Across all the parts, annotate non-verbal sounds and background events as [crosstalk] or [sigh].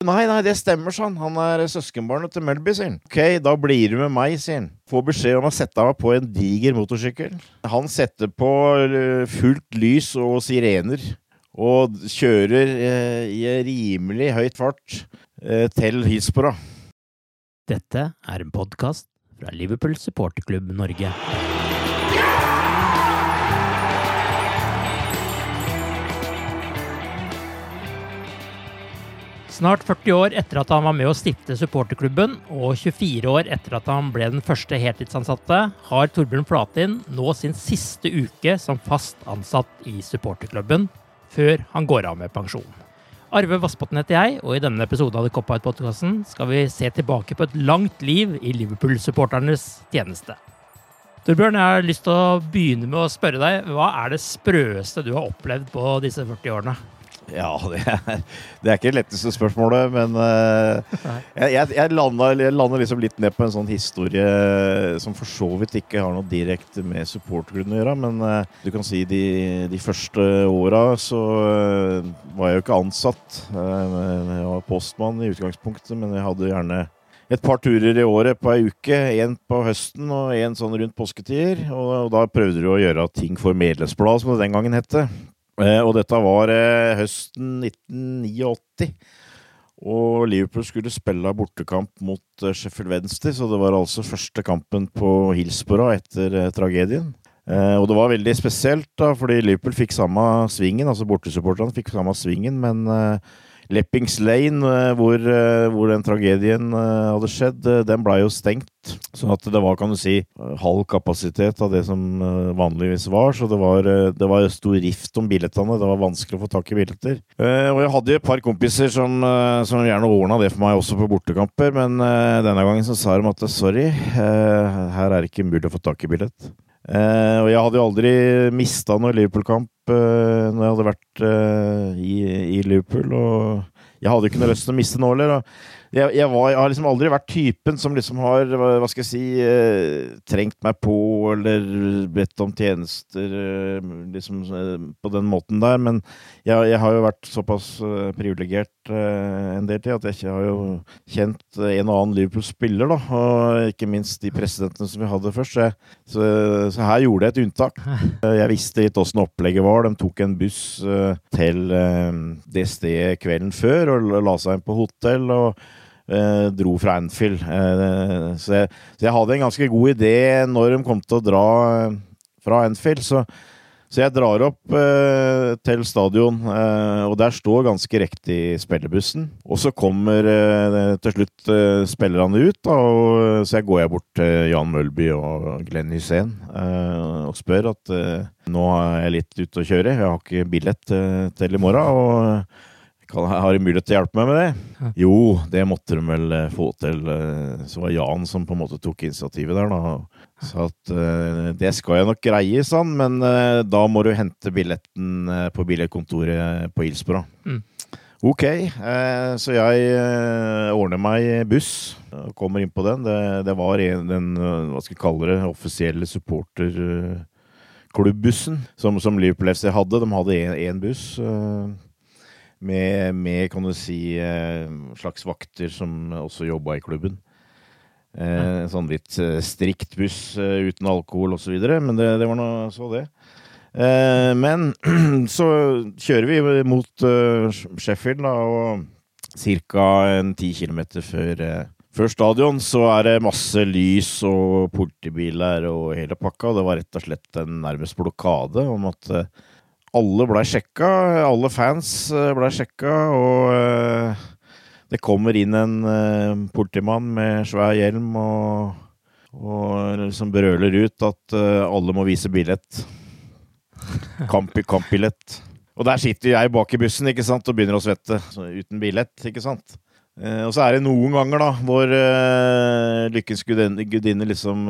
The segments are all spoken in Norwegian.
Nei, nei, det stemmer, han. Han er søskenbarnet til Melby, sier han. Ok, da blir du med meg, sier han. Får beskjed om å sette meg på en diger motorsykkel. Han setter på eh, fullt lys og sirener, og kjører eh, i rimelig høyt fart eh, til Hispora. Dette er en podkast fra Liverpool supporterklubb Norge. Snart 40 år etter at han var med å stifte supporterklubben, og 24 år etter at han ble den første heltidsansatte, har Torbjørn Flatin nå sin siste uke som fast ansatt i supporterklubben, før han går av med pensjon. Arve Vassbotn heter jeg, og i denne episoden av The Cop Out-podkasten skal vi se tilbake på et langt liv i Liverpool-supporternes tjeneste. Torbjørn, jeg har lyst til å begynne med å spørre deg, hva er det sprøeste du har opplevd på disse 40 årene? Ja, det er, det er ikke det letteste spørsmålet, men uh, jeg, jeg, landa liksom litt ned på en sånn historie som for så vidt ikke har noe direkte med supporterklubben å gjøre. Men uh, du kan si de, de første åra så uh, var jeg jo ikke ansatt. Jeg var postmann i utgangspunktet, men jeg hadde gjerne et par turer i året på ei uke. En på høsten og en sånn rundt påsketider. Og, og da prøvde du å gjøre ting for medlemsbladet, som det den gangen het. Eh, og dette var eh, høsten 1989. Og Liverpool skulle spille bortekamp mot eh, Sheffield Wednesday, så det var altså første kampen på Hillsborough etter tragedien. Og det var veldig spesielt, da, fordi Liverpool fikk samme svingen, altså bortesupporterne fikk samme svingen, men Leppings Lane, eh, hvor, eh, hvor den tragedien eh, hadde skjedd, den blei jo stengt. Sånn at det var, kan du si, halv kapasitet av det som vanligvis var. Så det var, det var stor rift om billettene. Det var vanskelig å få tak i billetter. Og jeg hadde et par kompiser som, som gjerne ordna det for meg også på bortekamper, men denne gangen så sa de at sorry, her er det ikke mulig å få tak i billett. Eh, og jeg hadde jo aldri mista noen Liverpool-kamp uh, når jeg hadde vært uh, i, i Liverpool. Og jeg hadde jo ikke noe lyst til å miste nå heller. Jeg, jeg, var, jeg har liksom aldri vært typen som liksom har, hva skal jeg si, eh, trengt meg på eller bedt om tjenester eh, liksom eh, på den måten der. Men jeg, jeg har jo vært såpass eh, privilegert eh, en del til at jeg ikke har jo kjent en og annen Liverpool-spiller, da. Og ikke minst de presidentene som vi hadde først. Så, så, så her gjorde jeg et unntak. Eh, [laughs] Jeg visste litt åssen opplegget var. De tok en buss eh, til eh, det stedet kvelden før og la seg inn på hotell. og eh, dro fra Anfield. Eh, så, jeg, så jeg hadde en ganske god idé når de kom til å dra eh, fra Anfield. Så, så jeg drar opp eh, til stadion, eh, og der står ganske riktig spillebussen. Og så kommer eh, til slutt eh, spillerne ut, da, og, så jeg går jeg bort til Jan Mølby og Glenn Hussein eh, og spør at eh, nå er jeg litt ute å kjøre, jeg har ikke billett eh, til i morgen. og kan, har de mulighet til å hjelpe meg med det? Jo, det måtte de vel eh, få til. eh, Så var Jan som på en måte tok initiativet der, da. Så at eh, det skal jeg nok greie, sa han, men da må du hente billetten på billettkontoret på Ilsbra. Mm. Ok, så jeg ordner meg buss og kommer inn på den. Det, det var en, den, hva skal jeg kalle det, offisielle supporterklubbbussen som, som Liverpool FC hadde. De hadde én buss. Med, med, kan du si, eh, slags vakter som også jobba i klubben. Eh, sånn litt eh, strikt buss eh, uten alkohol osv., men det, det var nå så det. Eh, men [clears throat] så kjører vi mot uh, Sheffield, da, og ca. ti kilometer før, uh, før stadion så er det masse lys og politibiler og hele pakka. Det var rett og slett en nærmest blokade om at eh, alle blei sjekka. Alle fans eh, blei sjekka, og eh, det kommer inn en eh, politimann med svær hjelm og, og liksom brøler ut at alle må vise billett. Kamp, kampbillett. Og der sitter jeg bak i bussen ikke sant, og begynner å svette, uten billett, ikke sant. Og så er det noen ganger da, hvor lykkens gudinne, gudinne liksom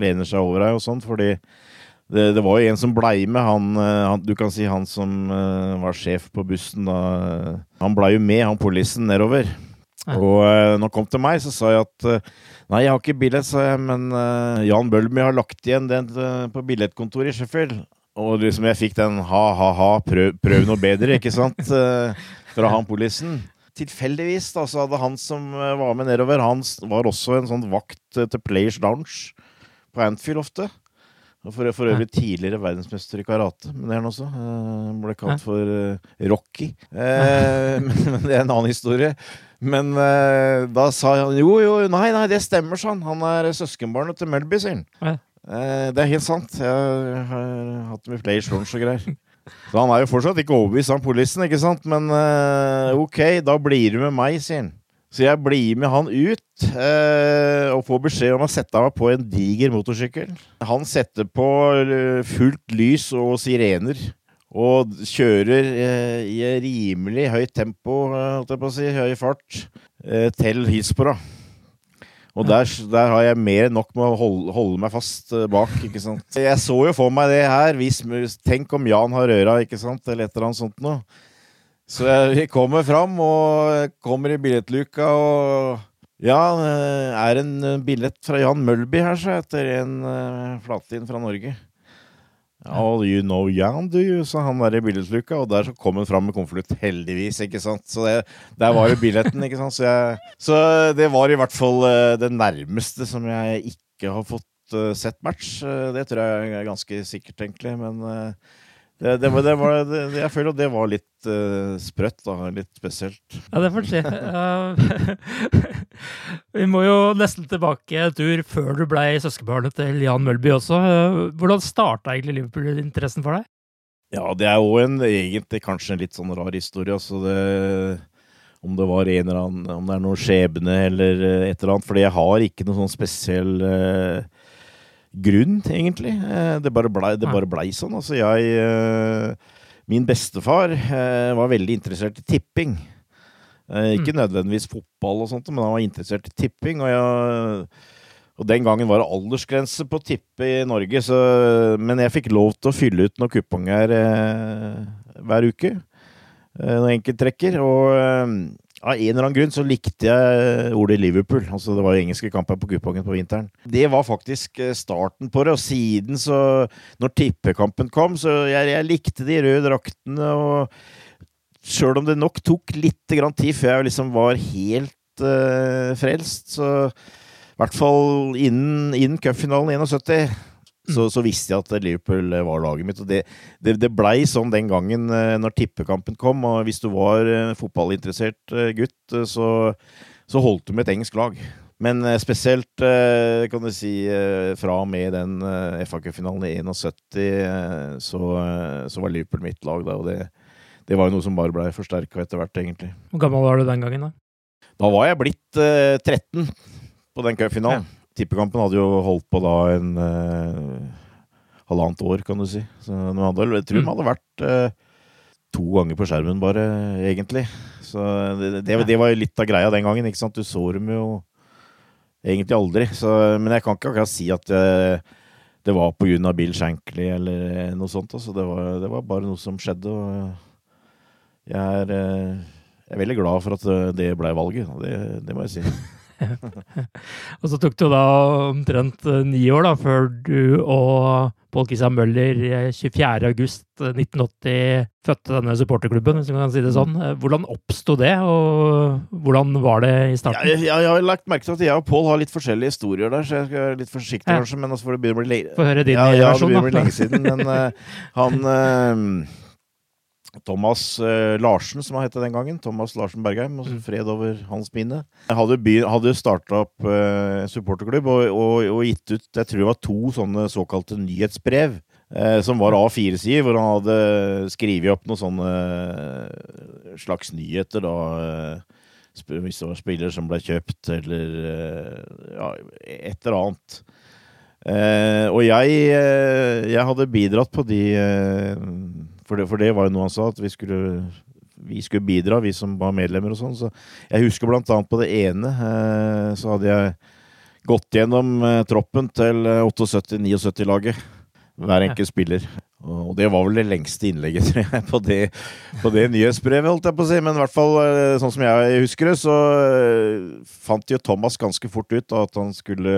lener seg over deg og sånt, fordi det, det var jo en som blei med, han, eh, han Du kan si han som uh, var sjef på bussen da. Han blei jo med, han politien, nedover. Ja. Og uh, når han kom til meg, så sa jeg at uh, Nei, jeg har ikke billett, sa jeg, men eh, Jan Bølmy har lagt igjen den eh, på billettkontoret i Sheffield. Og liksom jeg fikk den ha-ha-ha, prøv, prøv noe bedre, ikke sant? eh, fra han politien. Tilfeldigvis da, så hadde han som eh, var med nedover, han var også en sånn vakt eh, til Players Lounge på Antfield ofte. Og for, for øvrig tidligere verdensmester i karate, men det er han også. Uh, ble kalt for uh, Rocky. Uh, [laughs] men, men det er en annen historie. Men da sa han jo, jo, nei, nei, det stemmer, sa han. Han er søskenbarnet til Melby, sier han. Det er helt sant. Jeg har hatt dem i Players slunch og greier. Så han er jo fortsatt ikke overbevist, han politien, ikke sant? Men ok, da blir du med meg, sier han. Så jeg blir med han ut eh, og får beskjed om å sette meg på en diger motorsykkel. Han setter på eh, fullt lys og sirener. Og kjører eh, i rimelig høyt tempo, eh, holdt jeg på å si, høy fart, eh, til Hispora. Og der, der har jeg mer enn nok med å holde, holde meg fast eh, bak, ikke sant. Jeg så jo for meg det her, hvis, tenk om Jan har røra, ikke sant, eller et eller annet sånt noe. Så vi kommer fram og kommer i billettluka og Ja, det er en eh, billett fra Jan Mølby her, så etter en uh, flatin fra Norge. All you know Jan, do you? sa han der i billettluka, og der så kom han fram med konvolutt. Heldigvis, ikke sant. Så det, der var jo billetten, ikke sant. Så, jeg, så det var i hvert fall eh, det nærmeste som jeg ikke har fått eh, sett match. Eh, det tror jeg er ganske sikkert, egentlig. Men eh, det, det, var, det, var, det, jeg føler at det var litt uh, sprøtt, da. Litt spesielt. Ja, det får se. Eh, [laughs] vi må jo nesten tilbake en tur før du ble søskenbarnet til Jan Mølby også. Uh, Hvordan starta egentlig Liverpool-interessen for deg? Ja, det er jo en, egentlig kanskje en litt sånn rar historie. Altså det, om det var en eller annen Om det er noe skjebne eller eh, et eller annet. Fordi jeg har ikke noen sånn spesiell eh, grunn, egentlig. Eh, det bare blei, det bare blei sånn. Altså jeg eh, Min bestefar eh, var veldig interessert i tipping. Ikke nødvendigvis fotball og sånt, men han var interessert i tipping. Og, jeg, og den gangen var det aldersgrense på å tippe i Norge, så, men jeg fikk lov til å fylle ut noen kuponger hver uke. Noen enkelttrekker. Og av en eller annen grunn så likte jeg ordet Liverpool. Altså Det var jo engelske kamper på kupongen på vinteren. Det var faktisk eh, starten på det, og siden så Når tippekampen kom, så jeg, jeg likte de røde draktene og Sjøl om det nok tok litt grann tid før jeg liksom var helt uh, frelst, så i hvert fall innen, innen cupfinalen 71 så, så visste jeg at Liverpool var laget mitt. Og det, det, det blei sånn den gangen eh, når tippekampen kom, og hvis du var eh, fotballinteressert eh, gutt, eh, så, så holdt du med et engelsk lag. Men eh, spesielt, eh, kan du si, eh, fra og med den eh, FA-cupfinalen i 71, eh, så, eh, så var Liverpool mitt lag da, og det, det var jo noe som bare blei forsterka etter hvert, egentlig. Hvor gammel var du den gangen? da? Da var jeg blitt eh, 13 på den cupfinalen. Tippekampen hadde jo holdt på da en uh, halvannet år, kan du si. Så de hadde, jeg tror de Mm. hadde vært uh, to ganger på skjermen, bare, egentlig. Så det, det, det var jo litt av greia den gangen. ikke sant? Du så dem jo egentlig aldri. Så, men jeg kan ikke akkurat si at det, det var pga. Bill Shankly eller noe sånt. Altså. Det, var, det var bare noe som skjedde. Og jeg er, jeg er veldig glad for at det ble valget. Det, det må jeg si. [laughs] og så tok det jo da omtrent eh, ni år da, før du og Pål Kristian Møller 24.8.1980 eh, fødte denne supporterklubben, hvis man kan si det sånn. Eh, hvordan oppsto det, og hvordan var det i starten? Ja, jeg, jeg, har lagt merke til at jeg og Pål har litt forskjellige historier der, så jeg skal være litt forsiktig kanskje, men altså får det begynne å bli lenge Få høre din ja, ja, det begynner å bli lenge siden, men uh, han uh, [laughs] Thomas eh, Larsen, som han het den gangen. Thomas Larsen Bergheim. Og mm. fred over hans minne. Hadde, by, hadde starta opp eh, supporterklubb og, og, og, gitt ut jeg tror det var to sånne såkalte nyhetsbrev. Eh, som var A4-sider, hvor han hadde skrevet opp noen sånne eh, slags nyheter. da, eh, Hvis det var spillere som ble kjøpt, eller ja, et eller annet. og jeg, jeg hadde bidratt på de for det, for det, var jo noe han sa, at vi skulle, vi skulle bidra, vi som var medlemmer og sånn. Så jeg husker blant annet på det ene, eh, så hadde jeg gått gjennom eh, troppen til 78-79-laget. Hver enkelt spiller. Og det var vel det lengste innlegget, [laughs] tror jeg, på det, på det nyhetsbrevet, holdt jeg på å si. Men i hvert fall, eh, sånn som jeg husker det, så fant jo Thomas ganske fort ut at han skulle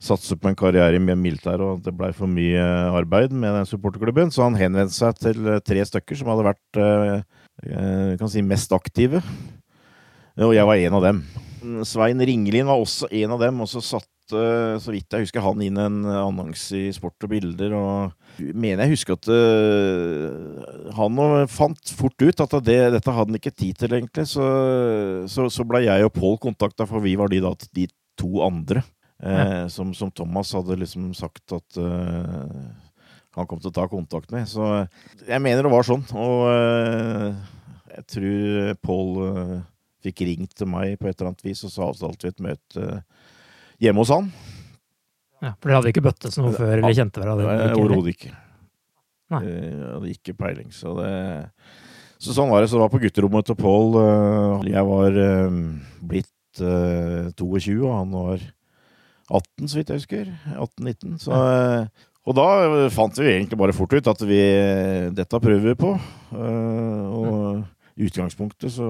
satse på en karriere i militæret, og det blei for mye arbeid med den supporterklubben. Så han henvendte seg til eh, tre stykker som hadde vært eh, kan si, mest aktive. Og jeg var en av dem. Svein Ringelin var også en av dem, og så satte, så vidt jeg husker, han inn en annonse i Sport og Bilder. og mener jeg husker at uh, han fant fort ut at det, dette hadde han ikke tid til, egentlig. Så, så, så ble jeg og Pål kontakta, for vi var de, da, de to andre. Eh, som, som, Thomas hadde liksom sagt at eh, han kom til å ta kontakt med. Så jeg mener det var sånn. Og eh, jeg tror Pål eh, fikk ringt til meg på et eller annet vis, og så avtalte vi et møte eh, hjemme hos han. Ja, For dere hadde ikke bøttes noe før, eller kjente hverandre? Overhodet ikke. Nei. Jeg hadde ikke peiling. Så, det, så sånn var det. Så det var på gutterommet til Pål. Eh, jeg var blitt 22, og han var 18, så vidt jeg husker. 18-19. Så, og da fant vi egentlig bare fort ut at vi Dette prøver vi på. Eh, og i utgangspunktet så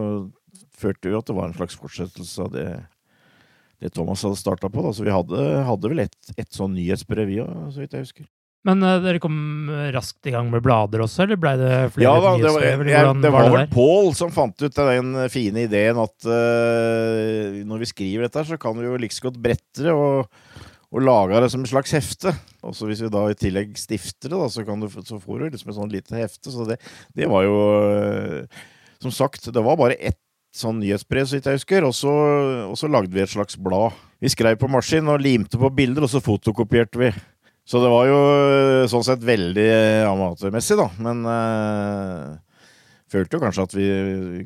følte vi at det var en slags fortsettelse av det, det Thomas hadde starta på. Da. Så vi hadde, hadde vel et, et sånn nyhetsbrev, så vidt jeg husker. Men uh, dere kom raskt i gang med blader også, eller blei det flere ja, da, det var, jeg, det var, var vel Pål som fant ut den fine ideen at uh, når vi skriver dette, så kan vi jo like godt brette det og, og lage det som et slags hefte. Og så hvis vi da i tillegg stifter det, da, så, du, så får du liksom et sånn lite hefte. Så det, det var jo uh, Som sagt, det var bare ett sånn nyhetsbrev, så vidt jeg husker, og så, og så lagde vi et slags blad. Vi skrev på maskin og limte på bilder, og så fotokopierte vi. Så det var jo eh, sånn sett veldig eh, amatørmessig, da. Men uh, følte jo kanskje at vi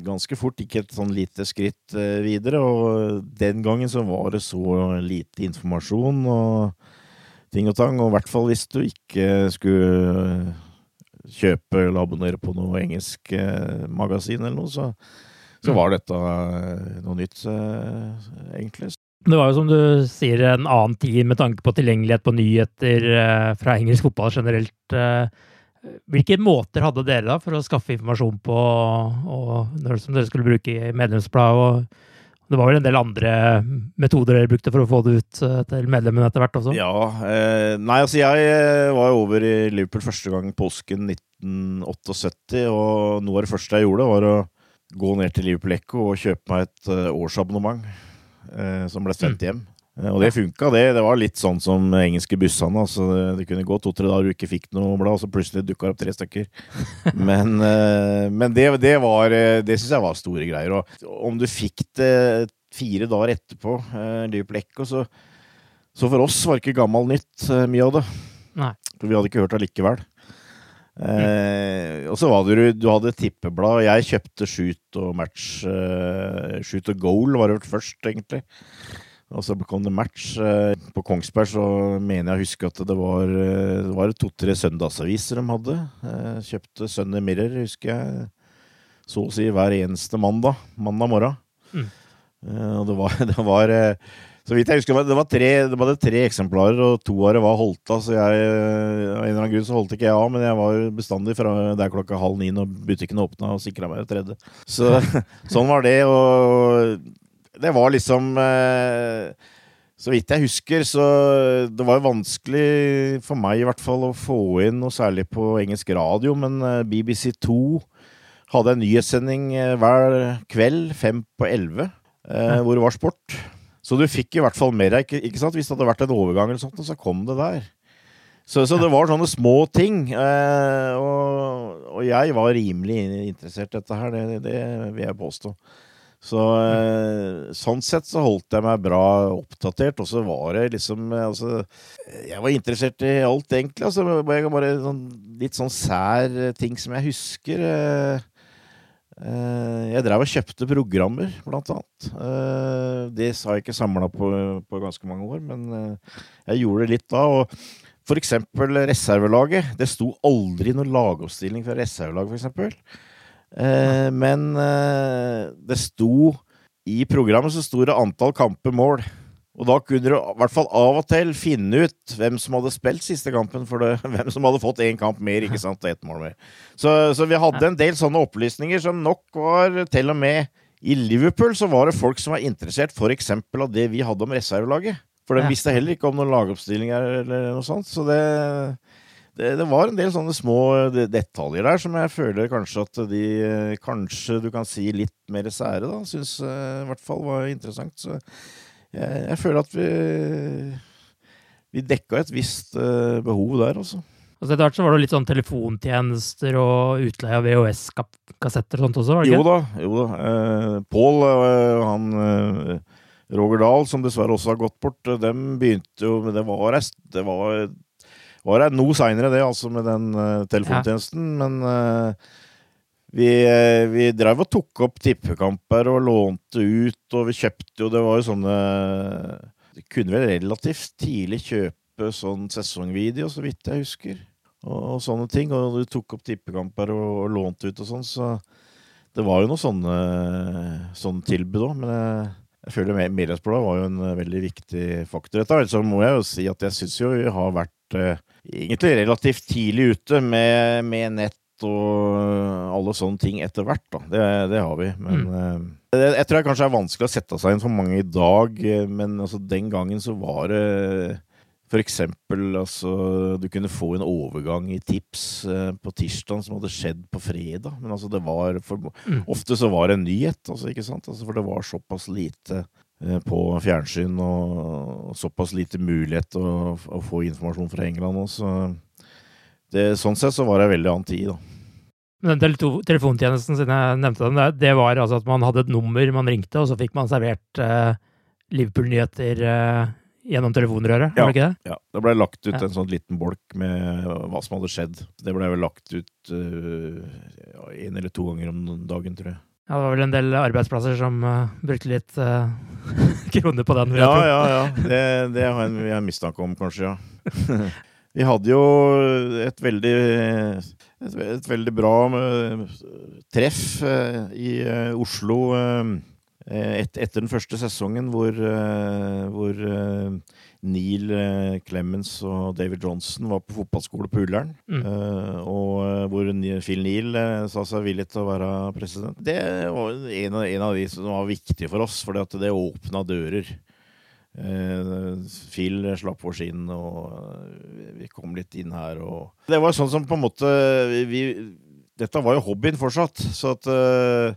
ganske fort gikk et sånn lite skritt uh, videre. Og den gangen så var det så lite informasjon og ting og tang. Og i hvert fall hvis du ikke skulle kjøpe eller abonnere på noe engelsk uh, magasin eller noe, så, så mm. var dette noe nytt, egentlig. Det var jo som du sier, en annen tid med tanke på tilgjengelighet på nyheter eh, fra engelsk fotball generelt. Eh, hvilke måter hadde dere da for å skaffe informasjon på, og, som dere skulle bruke i medlemsbladet? Det var vel en del andre metoder dere brukte for å få det ut eh, til medlemmene etter hvert også? Ja. Eh, nei, altså jeg var over i Liverpool første gang påsken 1978, og noe av det første jeg gjorde, var å gå ned til Liverpool Echo og kjøpe meg et årsabonnement som ble sendt mm. hjem. Eh, og det funka, det. Det var litt sånn som engelske bussene. Altså, det kunne gå to-tre dager du ikke fikk noe blad, og så plutselig dukka det opp tre stykker. [laughs] men, eh, men det, det, var eh, Det syns jeg var store greier. Og om du fikk det fire dager etterpå, eh, Liverpool så, så for oss var det ikke gammel nytt, eh, mye av det. Nei. For vi hadde ikke hørt det likevel. Eh, og så var det du hadde tippeblad. Jeg kjøpte Shoot og Match. Eh, shoot og Goal var det først, egentlig. Og så kom det match. Eh, på Kongsberg så mener jeg å huske at det var, eh, det var to-tre søndagsaviser de hadde. Eh, kjøpte Sunday Mirror, husker jeg. Så å si hver eneste mandag. Mandag morgen. Mm. Eh, og det var, [laughs] det var Så vidt jeg husker, det var tre, det var tre eksemplarer, og to av det var holdt av. Så jeg, av en eller annen grunn så holdt ikke jeg av, men jeg var bestandig fra der klokka halv ni når butikken åpna, og sikra meg et tredje. Så [laughs] sånn var det, og det var liksom eh, Så vidt jeg husker, så det var jo vanskelig for meg i hvert fall å få inn noe særlig på engelsk radio, men eh, BBC2 hadde en nyhetssending eh, hver kveld, fem på elleve, hvor det var sport. Så du fikk i hvert fall med deg, ikke, ikke sant? Hvis det hadde vært en overgang, eller sånt, så kom det der. Så, så det var sånne små ting. Eh, og, og, jeg var rimelig interessert i dette her, det, det vil jeg påstå. Så eh, sånn sett så holdt jeg meg bra oppdatert, og så var det liksom altså, Jeg var interessert i alt, egentlig. Altså, bare, bare sånn, litt sånn sær ting som jeg husker. Eh, Eh, jeg drev og kjøpte programmer, blant annet. Eh, det har jeg ikke samla på, på, ganske mange år, men eh, jeg gjorde det litt da. og for eksempel reservelaget. Det sto aldri noen lagoppstilling fra reservelaget, for eksempel. Men det sto I programmet så sto det antall kamper, mål. Og da kunne du i hvert fall av og til finne ut hvem som hadde spilt siste kampen, for det, [laughs] hvem som hadde fått én kamp mer, ikke sant, og ett mål mer. Så, så, vi hadde en del sånne opplysninger som nok var til og med I Liverpool så var det folk som var interessert f.eks. av det vi hadde om reservelaget. For de visste heller ikke om noen lagoppstillinger eller noe sånt. Så det, det, det, var en del sånne små detaljer der som jeg føler kanskje at de Kanskje du kan si litt mer sære, da. Syns eh, i hvert fall var interessant. Så jeg, jeg føler at vi, vi dekka et visst uh, behov der, altså. Altså Etter hvert så var det litt sånn telefontjenester og utleie av VHS-kassetter og sånt også? var det ikke? Jo da. jo da. Eh, Pål, eh, han eh, Roger Dahl, som dessverre også har gått bort, eh, dem begynte jo Det var, det var, var noe seinere, det, altså, med den telefontjenesten. Ja. Men vi, eh, vi drev og tok opp tippekamper og lånte ut, og vi kjøpte jo Det var jo sånne Vi kunne vel relativt tidlig kjøpe sånn sesongvideo, så vidt jeg husker, og, og sånne ting. Og du tok opp tippekamper og, og lånte ut og sånn, så det var jo noen sånne, sånne tilbud òg. Men jeg, jeg føler Medlemsbladet var jo en veldig viktig faktor. Dette så må jeg jo si at jeg syns jo vi har vært eh, egentlig relativt tidlig ute med, med nett og alle sånne ting etter hvert. da. Det, det har vi. Men mm. jeg, jeg, tror det kanskje er vanskelig å sette seg inn for mange i dag, eh, men altså, den gangen så var det for eksempel, altså, du kunne få en overgang i tips eh, på tirsdag som hadde skjedd på fredag. Men altså, det var for, mm. ofte så var det en nyhet, altså, ikke sant? Altså, for det var såpass lite eh, på fjernsyn og, og, såpass lite mulighet å, å få informasjon fra England også. Det, sånn sett så var det veldig annen tid, da. Den telefontjenesten, siden jeg nevnte den, det var altså at man hadde et nummer man ringte, og så fikk man servert eh, Liverpool-nyheter eh, gjennom telefonrøret? Ja, det ikke det? Ja. Det ble lagt ut ja. en sånn liten bolk med hva som hadde skjedd. Det ble vel lagt ut uh, en eller to ganger om dagen, tror jeg. Ja, det var vel en del arbeidsplasser som uh, brukte litt uh, [laughs] kroner på den. Ja, ja, ja. Det, det har jeg en mistanke om, kanskje, ja. [laughs] Vi hadde jo et veldig, et, et veldig bra eh, treff eh, i eh, Oslo et, etter den første sesongen, hvor, hvor Neil Clemens og David Johnson var på fotballskole på Ullern. Mm. og hvor Phil Neil sa seg villig til å være president. Det var en av, en av de som var viktige for oss, for det åpna dører. Uh, Phil slapp oss inn og vi kom litt inn her. Og det var sånn som på en måte vi, Dette var jo hobbyen fortsatt, så at uh,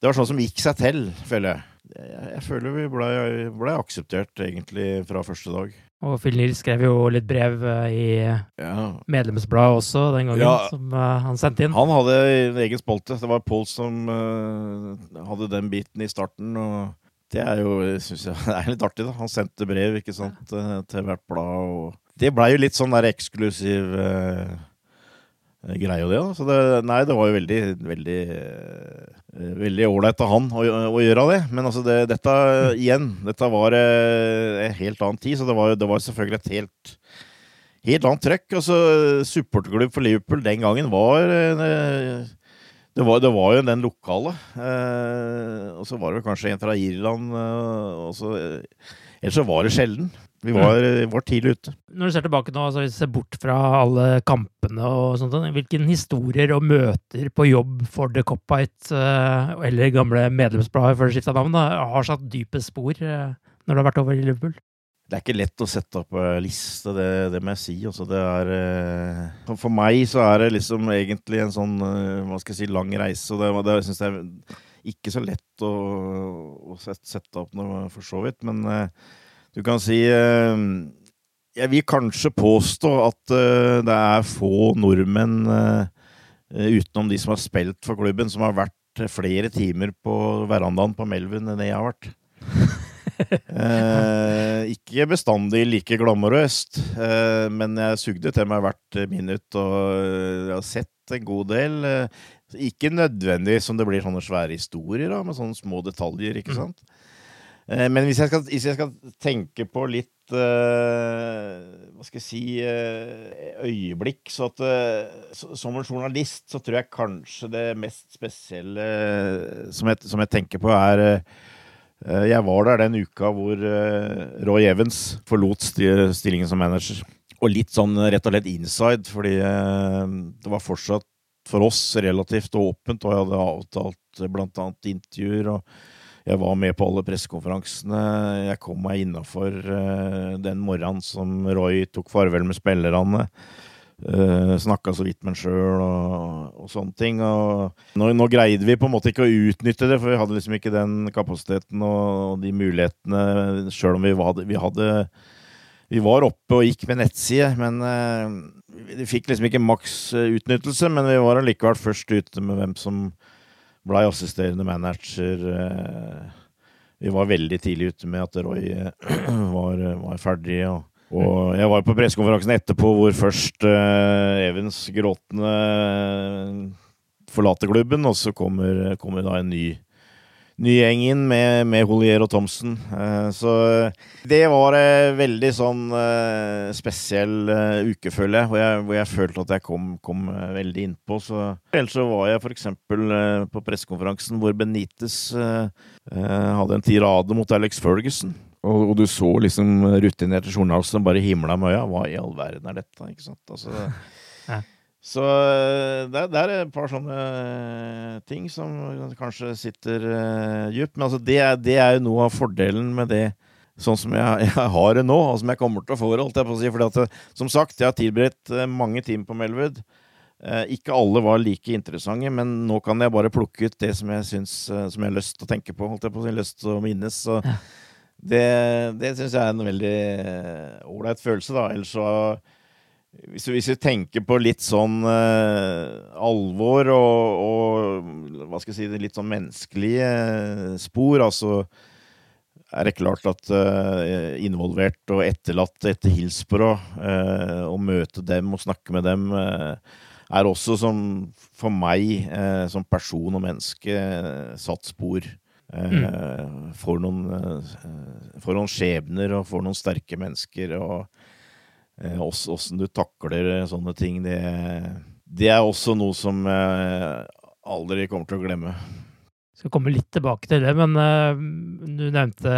det var sånn som gikk seg til, føler jeg. Jeg, jeg føler vi blei ble akseptert egentlig fra første dag. Og Phil Nils skrev jo litt brev eh, i ja. medlemsbladet også den gangen, ja. som han sendte inn. Han hadde en egen spolte. Det var Pål som uh, hadde den biten i starten. og det er jo synes jeg, [laughs] det er litt artig. da. Han sendte brev ikke sant, eh, til hvert blad. og Det blei jo litt sånn der eksklusiv eh, greie, det. da. Så det, nei, det var jo veldig veldig eh, veldig ålreit av han å, å, gjøre det. Men altså, det, dette igjen, dette var eh, en helt annen tid, så det var, det var selvfølgelig et helt helt annet trøkk. Altså, Supporterklubb for Liverpool den gangen var eh, det var, det var, jo den lokale. Eh, og så var det kanskje en fra Irland. Eh, så, eh, ellers så var det sjelden. Vi var, var, tidlig ute. Når du ser tilbake nå, altså ser bort fra alle kampene og sånt, hvilke historier og møter på jobb for The Cop-Out eller gamle medlemsbladet før det skifta navn, har satt dype spor når du har vært over i Liverpool? Det er ikke lett å sette opp liste, det, det må jeg si. Altså, det er, eh, for meg så er det liksom egentlig en sånn eh, hva skal jeg si, lang reise. Og det, det syns jeg er ikke så lett å, å sette opp noe, for så vidt. Men du kan si Jeg vil kanskje påstå at det er få nordmenn utenom de som har spilt for klubben, som har vært flere timer på verandaen på Melvin enn jeg har vært. Eh, ikke bestandig like glamorøst, eh, men jeg sugde til meg hvert minutt, og jeg har sett en god del. Eh, ikke nødvendig som det blir sånne svære historier, da, med sånne små detaljer, ikke mm. sant. Mm. men hvis jeg, skal, hvis jeg, skal, tenke på litt uh, Hva skal jeg si øyeblikk, så at så, Som en journalist så tror jeg kanskje det mest spesielle som jeg, som jeg tenker på, er Eh, jeg var der den uka hvor eh, Roy Evans forlot stillingen som manager. Og litt sånn rett og slett inside, fordi eh, det var fortsatt for oss relativt åpent, og jeg hadde avtalt blant annet intervjuer. og jeg var med på alle pressekonferansene. Jeg kom meg innafor den morgenen som Roy tok farvel med spillerne. Uh, eh, Snakka så vidt med en sjøl og, og, sånne ting. Og nå, nå, greide vi på en måte ikke å utnytte det, for vi hadde liksom ikke den kapasiteten og, de mulighetene, sjøl om vi hadde, vi hadde, vi var oppe og gikk med nettside, men uh, vi fikk liksom ikke maks utnyttelse. Men vi var allikevel først ute med hvem som blei assisterende manager. Uh, vi var veldig tidlig ute med at Roy [clears throat] var, var ferdig. og og jeg var på pressekonferansen etterpå hvor først uh, Evans gråtende forlater klubben, og så kommer, kommer da en ny, ny gjeng inn med, med Holier og Thomsen. Uh, så det var uh, veldig sånn spesiell uke, føler jeg, hvor jeg, hvor jeg følte at jeg kom, kom veldig innpå. Så ellers så var jeg f.eks. Uh, på pressekonferansen hvor Benitez hadde en tirade mot Alex Ferguson. Og, og, du så liksom rutinerte journalister som bare himla med øya. Hva i all verden er dette? Ikke sant? Altså, ja. Så det, det, er et par sånne ting som kanskje sitter uh, djupt. Men altså, det, det, er jo noe av fordelen med det sånn som jeg, [laughs] jeg har det nå, og som jeg kommer til å få, holdt jeg på å si. Fordi at, som sagt, jeg har tilberedt eh, mange timer på Melwood. Ikke alle var like interessante, men nå kan jeg bare plukke ut det som jeg syns Som jeg har lyst til å tenke på, holdt jeg på å si. Lyst til å minnes. Så, ja. Det, det syns jeg er en veldig ålreit følelse, da. Ellers så hvis, hvis, vi tenker på litt sånn eh, alvor og, og, hva skal jeg si, litt sånn menneskelige spor, altså er det klart at eh, involvert og etterlatt etter Hillsborough, eh, å møte dem og snakke med dem, er også som for meg som person og menneske satt spor. Mm. Eh, får, noen, eh, får noen skjebner og får noen sterke mennesker. og Åssen du takler sånne ting, det, det, er også noe som jeg aldri kommer til å glemme. Jeg skal komme litt tilbake til det, men du nevnte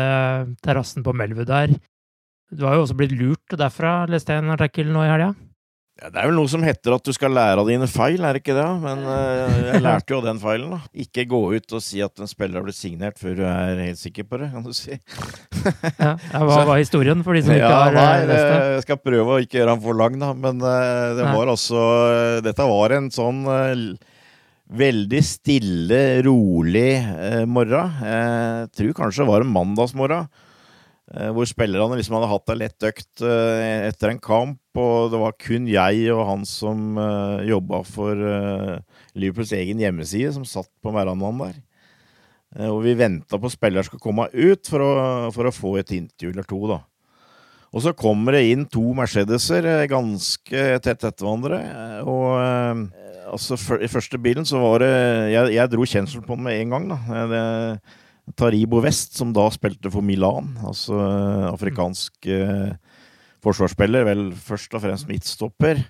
terrassen på Melwood der. Du har jo også blitt lurt derfra, leste jeg en artikkel nå i helga? Ja, det er vel noe som heter at du skal lære av dine feil, er det ikke det? Men uh, jeg lærte jo den feilen, da. Ikke gå ut og si at en spiller har blitt signert før du er helt sikker på det, kan du si. [laughs] ja, Hva var historien for de som ikke ja, har nei, eh, det? Jeg skal prøve å ikke gjøre den for lang, da. Men uh, det nei. var altså Dette var en sånn uh, veldig stille, rolig morgen. Jeg tror kanskje det var en mandagsmorgen. Eh, hvor spillerne liksom hadde hatt ei lett økt eh, etter en kamp, og det var kun jeg og han som uh, eh, jobba for Liverpools egen hjemmeside, som satt på verandaen der. og vi venta på spillere skulle komme ut for å, for å, få et intervju eller to, da. Og så kommer det inn to Mercedeser ganske tett etter hverandre. Og altså, i første bilen så var det Jeg, jeg dro kjensel på den med en gang, da. Det, Taribo West, som da spilte for Milan, altså afrikansk eh, forsvarsspiller, vel først og fremst midtstopper.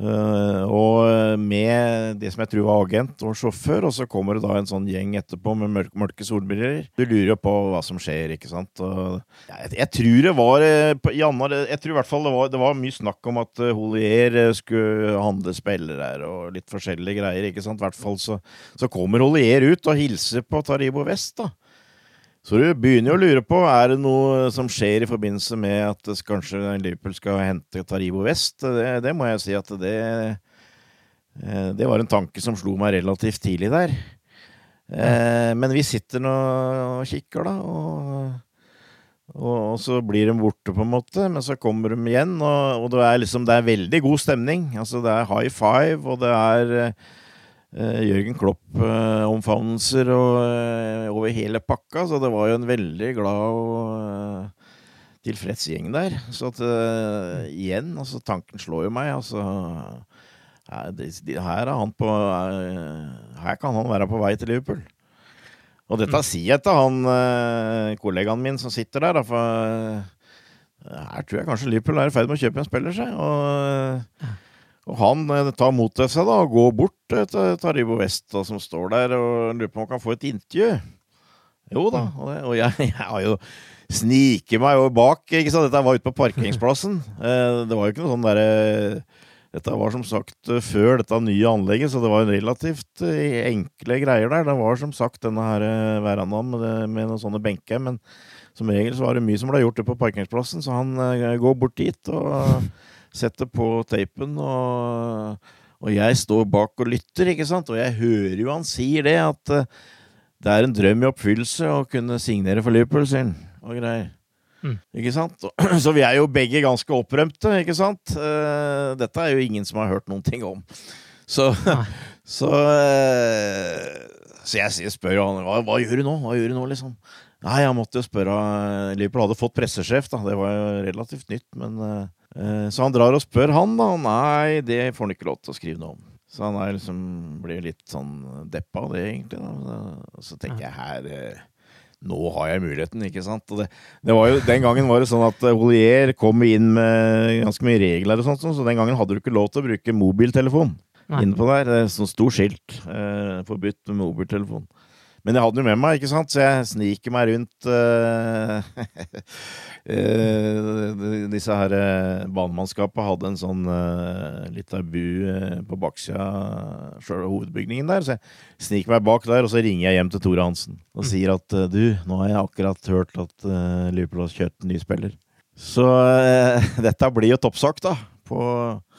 Uh, og med det som jeg tror var agent og sjåfør, og så kommer det da en sånn gjeng etterpå med mørke, mørke solbriller. Du lurer jo på hva som skjer, ikke sant. Og, jeg, jeg, tror det var uh, Janna, Jeg tror i hvert fall det var, det var mye snakk om at Holier skulle handle spillere og litt forskjellige greier, ikke sant. I hvert fall så, så kommer Holier ut og hilser på Taribo Vest, da. Så du begynner jo å lure på er det noe som skjer i forbindelse med at kanskje Liverpool skal hente Taribo West. Det, det må jeg si at det eh, Det var en tanke som slo meg relativt tidlig der. Eh, men vi sitter nå og kikker, da. Og, og, og, så blir de borte, på en måte. Men så kommer de igjen, og, og det er liksom Det er veldig god stemning. Altså, det er high five, og det er Eh, Jørgen Klopp-omfavnelser eh, over hele pakka, så det var jo en veldig glad og eh, tilfreds gjeng der. Så at igjen, altså tanken slår jo meg. Altså her, er på Her kan han være på vei til Liverpool. Og dette mm. sier jeg til han kollegaen min som sitter der, for her tror jeg kanskje Liverpool er i ferd med å kjøpe en spiller seg. Og og han eh, tar mot til seg da, og går bort eh, til Taribo West, da, som står der, og lurer på om han kan få et intervju. Jo da, og, det, og jeg, [laughs] jeg, har jo sniker meg jo bak. ikke sant? Dette var ute på parkeringsplassen. [laughs] Eh, det var jo ikke noe sånn derre Dette var som sagt før dette nye anlegget, så det var en relativt enkle greier der. Det var som sagt denne her verandaen med, med noen sånne benker, men som regel så var det mye som ble gjort ute på parkeringsplassen, så han går bort dit og setter på tapen, og, og, jeg står bak og lytter, ikke sant? Og jeg hører jo han sier det, at uh, det er en drøm i oppfyllelse å kunne signere for Liverpool, sin, og greier. Mm. Ikke sant? [clears throat] Så vi er jo begge ganske opprømte, ikke sant? Uh, dette er jo ingen som har hørt noen ting om. Så, [laughs] så, uh, så jeg spør jo han hva, hva gjør du nå? Hva gjør du nå, liksom? Nei, jeg måtte jo spørre Liverpool hadde fått pressesjef, da. Det var jo relativt nytt, men Eh, så han drar og spør han, da. Nei, det får han ikke lov til å skrive noe om. Så han er liksom, blir litt sånn deppa av det, egentlig. Da. Så tenker jeg her eh, Nå har jeg muligheten, ikke sant. Det, det var jo, den gangen var det sånn at eh, Holier kom inn med ganske mye regler og sånt, så den gangen hadde du ikke lov til å bruke mobiltelefon Nei. Innenpå der. Det er sånn stort skilt. Eh, forbudt med mobiltelefon. Men jeg hadde den jo med meg, ikke sant, så jeg sniker meg rundt uh, uh, [laughs] Disse her uh, banemannskapet hadde en sånn uh, lita bu på baksida av hovedbygningen der, så jeg sniker meg bak der, og så ringer jeg hjem til Tore Hansen og sier at du, nå har jeg akkurat hørt at Liverpool har kjørt en ny spiller. Så [laughs] dette blir jo toppsak, da, på,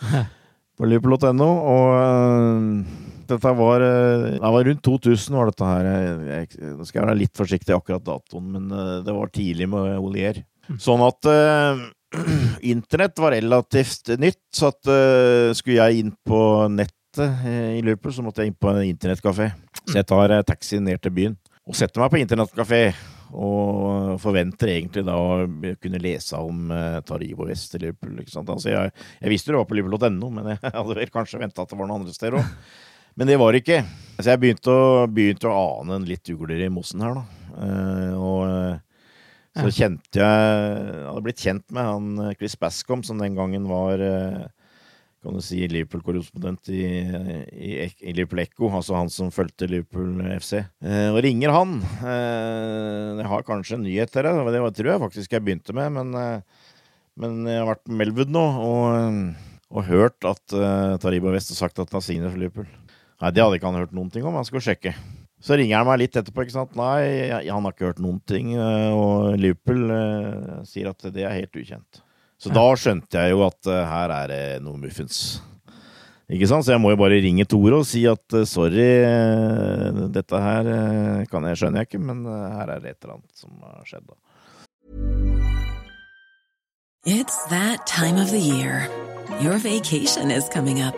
[laughs] på liverpool.no, og dette var, eh, det var rundt 2000 var dette her. Skal jeg være litt forsiktig akkurat datoen, men eh, det var tidlig med Olier. Mm. Sånn at uh, [clears throat] internett var relativt nytt, så at uh, skulle jeg inn på nettet i Liverpool, så måtte jeg inn på en internettkafé. Så jeg tar taxi ned til byen og setter meg på internettkafé. Og forventer egentlig da å kunne lese om uh, Taribo West i Liverpool. Altså jeg, jeg visste det var på liverpool.no, men jeg [laughs] hadde vel kanskje venta at det var noen andre steder òg. Men det var det ikke. Så jeg begynte å, begynte å ane en litt ugler i mossen her, da. Uh, og uh, så ja. kjente jeg Jeg hadde blitt kjent med han eh, Chris Bascom, som den gangen var uh, kan du si Liverpool-korrespondent i, i, i, Liverpool Echo, altså han som fulgte Liverpool FC. og ringer han. jeg har kanskje en nyhet til deg, det tror jeg faktisk jeg begynte med, men, men jeg har vært på Melwood nå og, og hørt at Taribo West har sagt at han har signet for Liverpool. Nei, det hadde ikke han hørt noen ting om. Han skulle sjekke. Så ringer han meg litt etterpå. ikke sant? Nei, han har ikke hørt noen ting. Eh, og Liverpool uh, sier at det er helt ukjent. Så ja. da skjønte jeg jo at uh, her er det noe muffens. Ikke sant? Så jeg må jo bare ringe Tore og si at uh, sorry, dette her kan jeg, skjønner jeg ikke, men her er det et eller annet som har skjedd. da. It's that time of the year. Your vacation is coming up.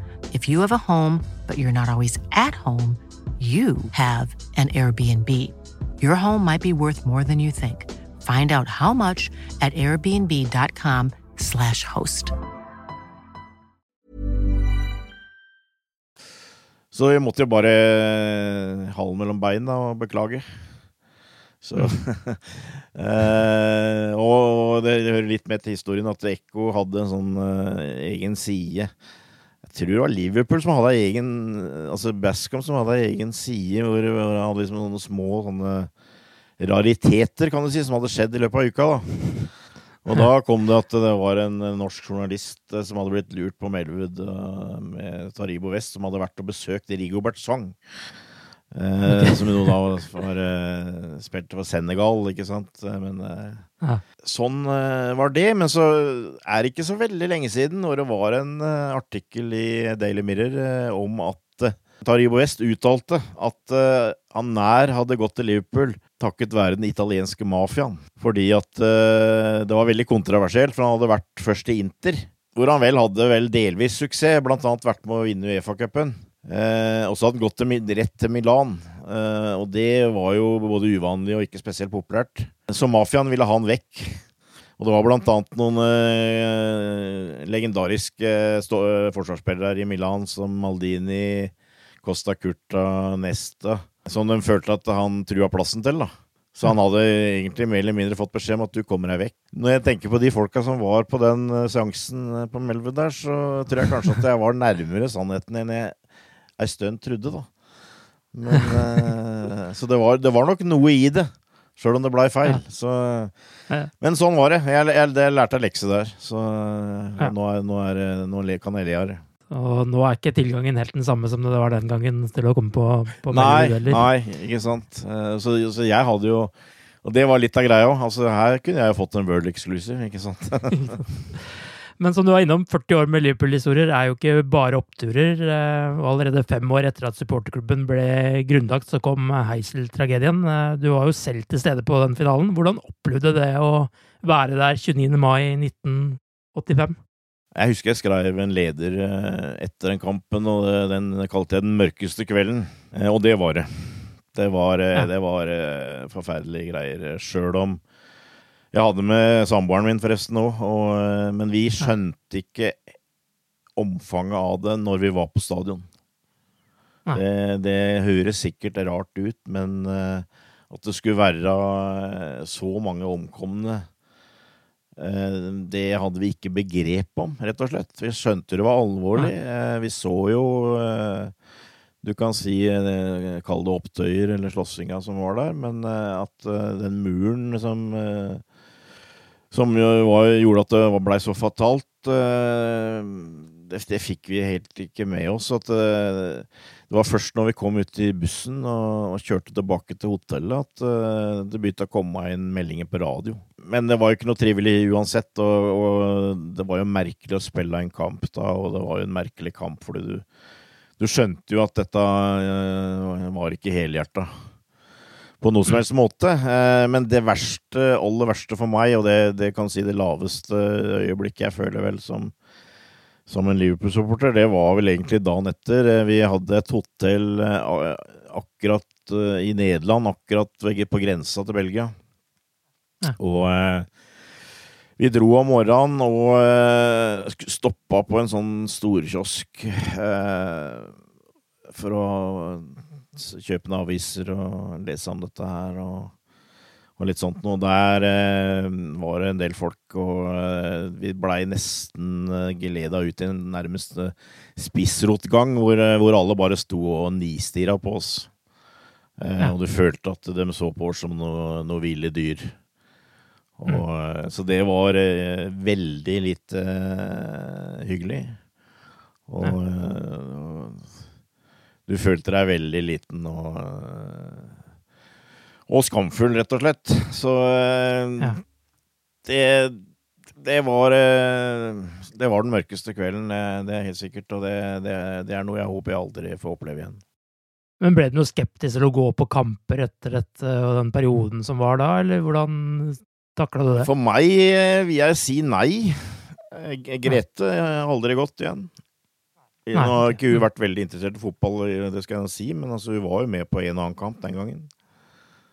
If you have a home, but you're not always at home, you have an Airbnb. Your home might be worth more than you think. Find out how much at airbnb.com/slash host. Så vi måtte jo bare halen mellom bein da, og beklage. Så [laughs] eh, Og det hører litt med til historien at Ekko hadde en sånn eh, egen side. Tror det var Liverpool som hadde egen Altså Bascom som hadde egen side hvor han hadde liksom noen små sånne rariteter, kan du si, som hadde skjedd i løpet av uka. da og da kom det at det var en norsk journalist eh, som hadde blitt lurt på Melwood eh, med Taribo West, som hadde vært og besøkt Rigobert Song. Eh, Som jo da var var, spilte for Senegal, ikke sant. Eh, Men eh, Sånn eh, var det. Men så er det ikke så veldig lenge siden når det var en eh, artikkel i Daily Mirror eh, om at Taribo West uttalte at han nær hadde gått til Liverpool takket være den italienske mafiaen. Fordi at det var veldig kontroversielt, for han hadde vært først i Inter. Hvor han vel hadde vel delvis suksess, blant annet vært med å vinne Uefa-cupen. Og så hadde han gått rett til Milan, og det var jo både uvanlig og ikke spesielt populært. Så mafiaen ville ha han vekk. Og det var blant annet noen eh, legendariske eh, forsvarsspillere i Milan som Maldini, Costa Curta, Nesta, som de følte at han trua plassen til. da. Så han hadde egentlig mer eller mindre fått beskjed om at du kommer deg vekk. Når jeg tenker på de folka som var på den eh, seansen eh, på Melwood der, så tror jeg kanskje at jeg var nærmere sannheten enn jeg ei stund trodde, da. Men, [laughs] eh, så det var, det var nok noe i det, sjøl om det blei feil. Så, Ja. men sånn var det. Jeg, jeg, jeg lærte ei lekse der. Så Ja. nå, er, nå, er, nå kan jeg le av det. Og nå er ikke tilgangen helt den samme som det var den gangen til å komme på, på Nei, nei, ikke sant. Eh, Så, så jeg hadde jo Og det var litt av greia òg. Altså, her kunne jeg jo fått en World Exclusive, ikke sant. [laughs] Men som du var innom, 40 år med Liverpool-historier er jo ikke bare oppturer. eh, Og allerede fem år etter at supporterklubben ble grunnlagt, så kom Heisel-tragedien. Eh, Du var jo selv til stede på den finalen. Hvordan opplevde det å være der 29. mai 1985? Jeg husker jeg skrev en leder eh, etter den kampen, og den kalte jeg 'Den mørkeste kvelden'. Og det var det. Det var, det var forferdelige greier. Sjøl om jeg hadde med samboeren min forresten òg, men vi skjønte ikke omfanget av det når vi var på stadion. Det, det høres sikkert rart ut, men eh, at det skulle være eh, så mange omkomne Eh, Det hadde vi ikke begrep om, rett og slett. Vi skjønte det var alvorlig. Eh, Vi så jo eh, du kan si eh, Kall det opptøyer eller slåssinga som var der, men eh, at eh, den muren som Som var, gjorde at det blei så fatalt, det, det, fikk vi helt ikke med oss. At det, det var først når vi kom ut i bussen og, og kjørte tilbake til hotellet, at det begynte å komme inn meldinger på radio. Men det var jo ikke noe trivelig uansett, og, og det var jo merkelig å spille en kamp da, og det var jo en merkelig kamp fordi du du skjønte jo at dette var ikke helhjerta på noe som helst måte. Uh, men det verste, aller verste for meg, og det, det kan si det laveste øyeblikket jeg føler vel som, som en Liverpool-supporter, det var vel egentlig dagen etter. Uh, vi hadde et hotell akkurat i Nederland, akkurat på grensa til Belgia. Ja. Og vi dro om morgenen og stoppa på en sånn storkiosk for å kjøpe noen aviser og lese om dette her og, og litt sånt noe. Der eh, var det en del folk, og eh, vi blei nesten eh, geleda ut i en nærmest spissrotgang hvor, hvor, alle bare sto og nistirra på oss. Ja. Og du følte at de så på oss som noe, noe ville dyr. Og, mm. Så det var eh, veldig litt eh, hyggelig. Og ja. Eh, du følte deg veldig liten og, og skamfull, rett og slett. Så ja. det, det var Det var den mørkeste kvelden, det er helt sikkert. Og det, det, det er noe jeg håper jeg aldri får oppleve igjen. Men ble du noe skeptisk til å gå på kamper etter dette og den perioden som var da, eller hvordan takla du det? For meg eh, vil jeg si nei. Eh, Grete har aldri gått igjen. Nå har ikke hun vært veldig interessert i fotball, det skal jeg si, men altså, hun var jo med på en og annen kamp den gangen.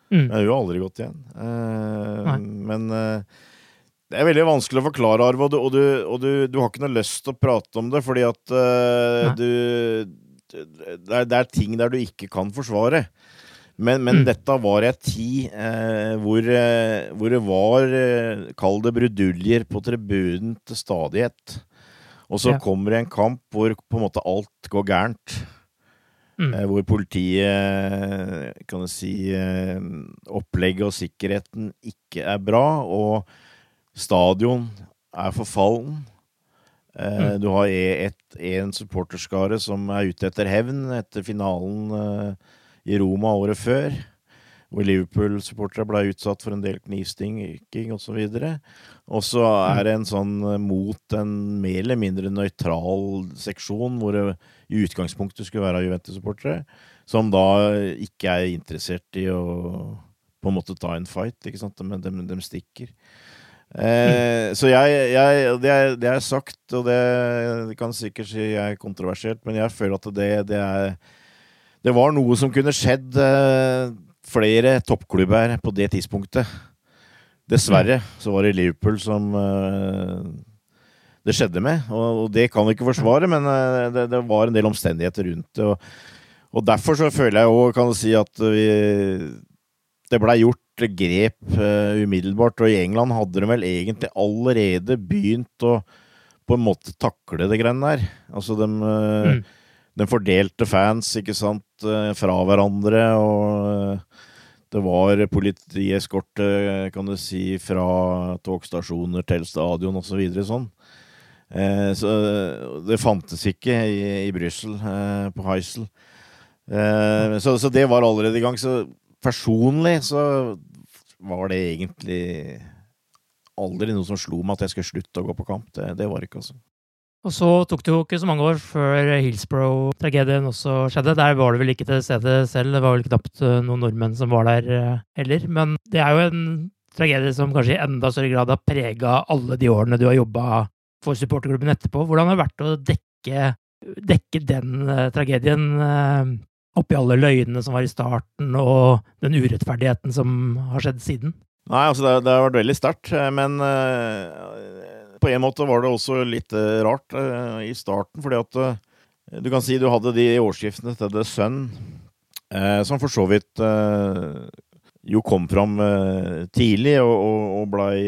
Mm. Men hun har aldri gått igjen. Uh, men uh, det er veldig vanskelig å forklare, Arve, og, du, og, du, og du, du, har ikke noe lyst til å prate om det, fordi at uh, du det er, det er, ting der du ikke kan forsvare. Men, men mm. dette var ei tid eh, hvor, hvor, det var, eh, kall det bruduljer, på tribunen til stadighet. Og så ja. kommer det en kamp hvor på en måte alt går gærent. Mm. Eh, hvor politiet, kan du si, eh, opplegget og sikkerheten ikke er bra, og stadion er forfallen. Eh, mm. Du har én en supporterskare som er ute etter hevn etter finalen i Roma året før, hvor Liverpool-supportere ble utsatt for en del knivstikking osv. Og så er det en sånn eh, mot en mer eller mindre nøytral seksjon, hvor det i utgangspunktet skulle være Juventus-supportere, som da ikke er interessert i å på en måte ta en fight, ikke sant, men de, de stikker. Eh, så jeg, jeg det, er, det, er, sagt, og det, kan sikkert si jeg er kontroversielt, men jeg føler at det, det er det var noe som kunne skjedd eh, flere toppklubber på det tidspunktet. Dessverre så var det Liverpool som eh, det skjedde med. Og, det kan vi ikke forsvare, men eh, det, det, var en del omstendigheter rundt det. Og, og derfor så føler jeg òg, kan du si, at vi Det blei gjort grep uh, umiddelbart. Og i England hadde de vel egentlig allerede begynt å på en måte takle det greiene der. Altså de uh, mm de fordelte fans, ikke sant, fra hverandre, og det var politieskorte, kan du si, fra togstasjoner til stadion osv. Så videre, sånn. Eh, så det fantes ikke i, i Brussel, eh, på Heisel. Eh, så, så, det var allerede i gang. Så personlig så var det egentlig aldri noe som slo meg at jeg skulle slutte å gå på kamp. Det, det var ikke, altså. Og så tok det jo ikke så mange år før Hillsborough-tragedien også skjedde. Der var det vel ikke til stede selv, det var vel knapt eh, noen nordmenn som var der eh, heller. Men det er jo en tragedie som kanskje i enda større grad har prega alle de årene du har jobba for supporterklubben etterpå. Hvordan har det vært å dekke, dekke den uh, tragedien oppi alle løgnene som var i starten, og den urettferdigheten som har skjedd siden? Nei, altså det, det har vært veldig sterkt, men på en måte var det også litt eh, rart uh, i starten, fordi at uh, du kan si du hadde de årsskiftene til The Sun, som for så vidt jo kom fram tidlig og, og, og blei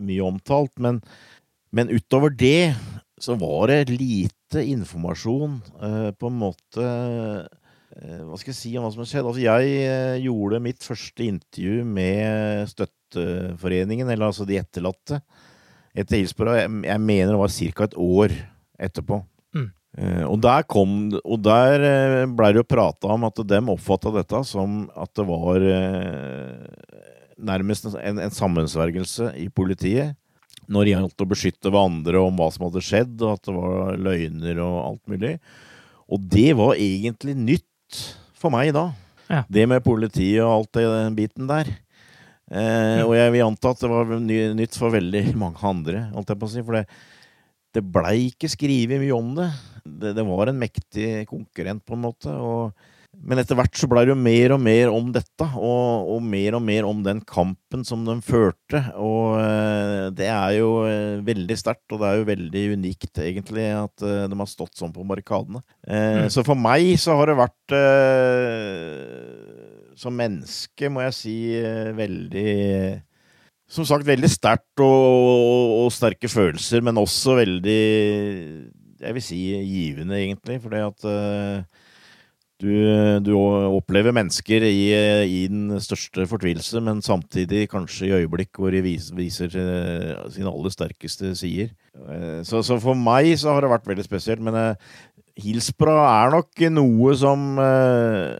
mye omtalt. Men, men, utover det så var det lite informasjon eh, på en måte eh, Hva skal jeg si om hva som har skjedd? Altså, jeg eh, gjorde mitt første intervju med Støtteforeningen, eller altså de etterlatte, etter Hillsborough. Jeg, jeg mener det var ca. et år etterpå. Mm. Uh, og der kom Og der eh, blei det jo prata om at dem oppfatta dette som at det var uh, nærmest en, en sammensvergelse i politiet når det gjaldt å beskytte hverandre om hva som hadde skjedd, og at det var løgner og alt mulig. Og det var egentlig nytt for meg da. Ja. Det med politiet og alt det den biten der. Eh, og jeg vil anta at det var ny, nytt for veldig mange andre, holdt jeg på å si. For det, det blei ikke skrevet mye om det. det. Det var en mektig konkurrent, på en måte. og men etter hvert så blei det jo mer og mer om dette, og, og, mer og mer om den kampen som de førte. Og eh, det er jo eh, veldig sterkt, og det er jo veldig unikt, egentlig, at eh, de har stått sånn på barrikadene. Eh, mm. Så for meg så har det vært Som menneske, må jeg si, eh, veldig Som sagt, veldig sterkt og, og, og, sterke følelser, men også veldig Jeg vil si givende, egentlig, fordi at du, du, opplever mennesker i, i, den største fortvilelse, men samtidig kanskje i øyeblikk hvor de viser, viser uh, sine aller sterkeste sider. Uh, så, så, for meg så har det vært veldig spesielt. Men uh, Hillsborough er nok noe som uh,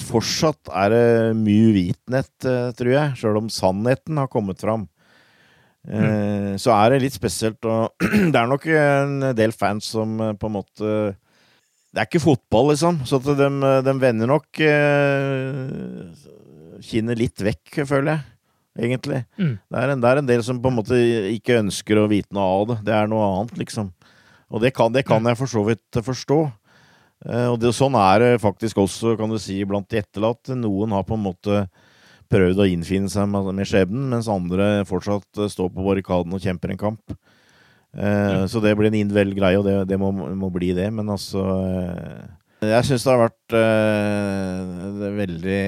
fortsatt er det mye uvitenhet, uh, tror jeg. Sjøl om sannheten har kommet fram. Mm. Så er det litt spesielt, og [clears throat] det er nok en del fans som på en måte det er ikke fotball, liksom. Så de, de vender nok eh, kinnet litt vekk, føler jeg. Egentlig. Mm. Det, er en, det, er en, del som på en måte ikke ønsker å vite noe av det. Det er noe annet, liksom. Og det kan, det kan jeg for så vidt forstå. Eh, og det, sånn er det faktisk også, kan du si, blant de etterlatte. Noen har på en måte prøvd å innfinne seg med, skjebnen, mens andre fortsatt står på barrikaden og kjemper en kamp. Ja. så det blir en individuell greie, og det, det må, må, bli det. Men altså Jeg syns det har vært det veldig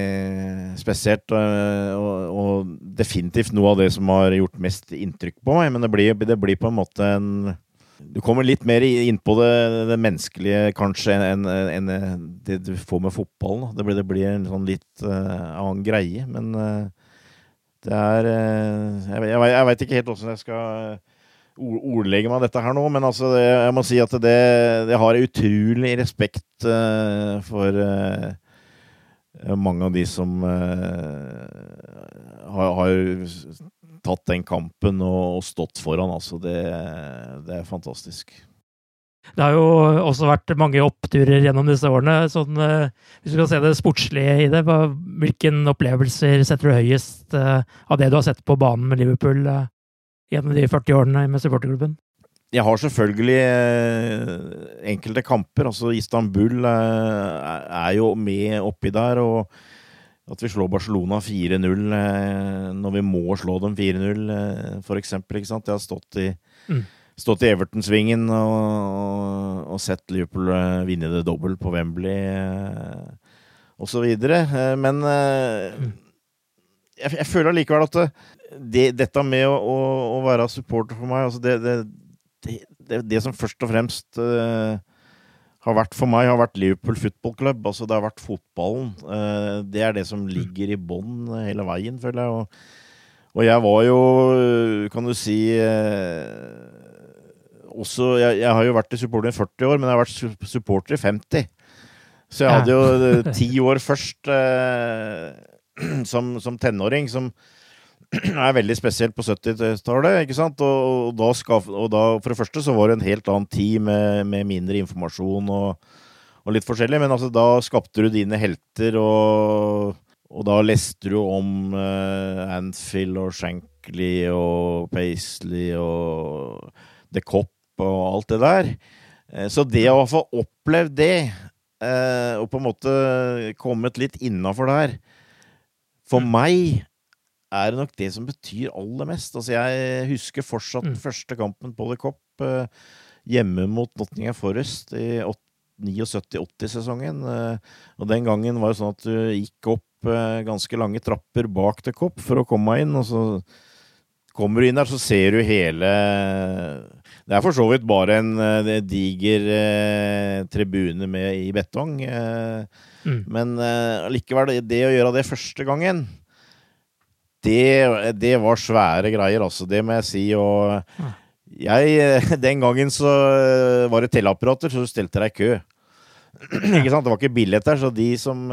spesielt, og, og, definitivt noe av det som har gjort mest inntrykk på meg. Men det blir, det blir på en måte en Du kommer litt mer innpå det, det menneskelige kanskje enn en, en, det du får med fotballen. Det blir, det blir en sånn litt annen greie, men det er Jeg, jeg, jeg veit ikke helt åssen jeg skal ordlegge meg dette her nå, men altså, jeg må si at det, det har utrolig respekt uh, for uh, mange av de som uh, har, har, tatt den kampen og, stått foran. Altså, det, det, er fantastisk. Det har jo også vært mange oppturer gjennom disse årene. Sånn, hvis du kan se det sportslige i det, hvilken opplevelser setter du høyest av det du har sett på banen med Liverpool? gjennom de 40 årene med supporterklubben? Jeg har selvfølgelig eh, enkelte kamper. altså Istanbul eh, er jo med oppi der. og At vi slår Barcelona 4-0 eh, når vi må slå dem 4-0, for eksempel. Ikke sant? Jeg har stått i, mm. stått i Everton-svingen og, og, sett Liverpool vinne det dobbelt på Wembley osv. Men mm. jeg, jeg føler allikevel at det, det, dette med å, å, å, være supporter for meg altså det, det, det, som først og fremst uh, har vært for meg, har vært Liverpool Football Club. Altså det har vært fotballen. Uh, det er det som ligger i bånn hele veien, føler jeg. Og, og, jeg var jo, kan du si også, jeg, jeg, har jo vært i supporter i 40 år, men jeg har vært supporter i 50. Så jeg hadde jo ti år først [clears throat] som, som tenåring. som [clears throat] er veldig spesielt på 70-tallet. ikke sant? Og, og, da skal, og, da For det første så var det en helt annen tid med, med mindre informasjon og, og, litt forskjellig. Men altså, da skapte du dine helter, og, da leste du om uh, Anfield og Shankly og Paisley og The Cop og alt det der. Uh, så det å få opplevd det, uh, og på en måte kommet litt innafor der For mm. meg er det nok det som betyr aller mest. Altså, jeg husker fortsatt mm. første kampen på The Cop uh, hjemme mot Nottingham Forest i 79-80-sesongen. Uh, eh, og den gangen var det sånn at du gikk opp uh, ganske lange trapper bak The Cop for å komme inn, og så kommer du inn der, så ser du hele Det er for så vidt bare en uh, diger uh, tribune med i betong. Uh, mm. Men likevel, det, det å gjøre det første gangen det, det, var svære greier, altså. Det må jeg si. Og jeg Den gangen så var det telleapparater, så du stelte deg i kø. [clears throat] ikke sant? Det var ikke billett der, så de som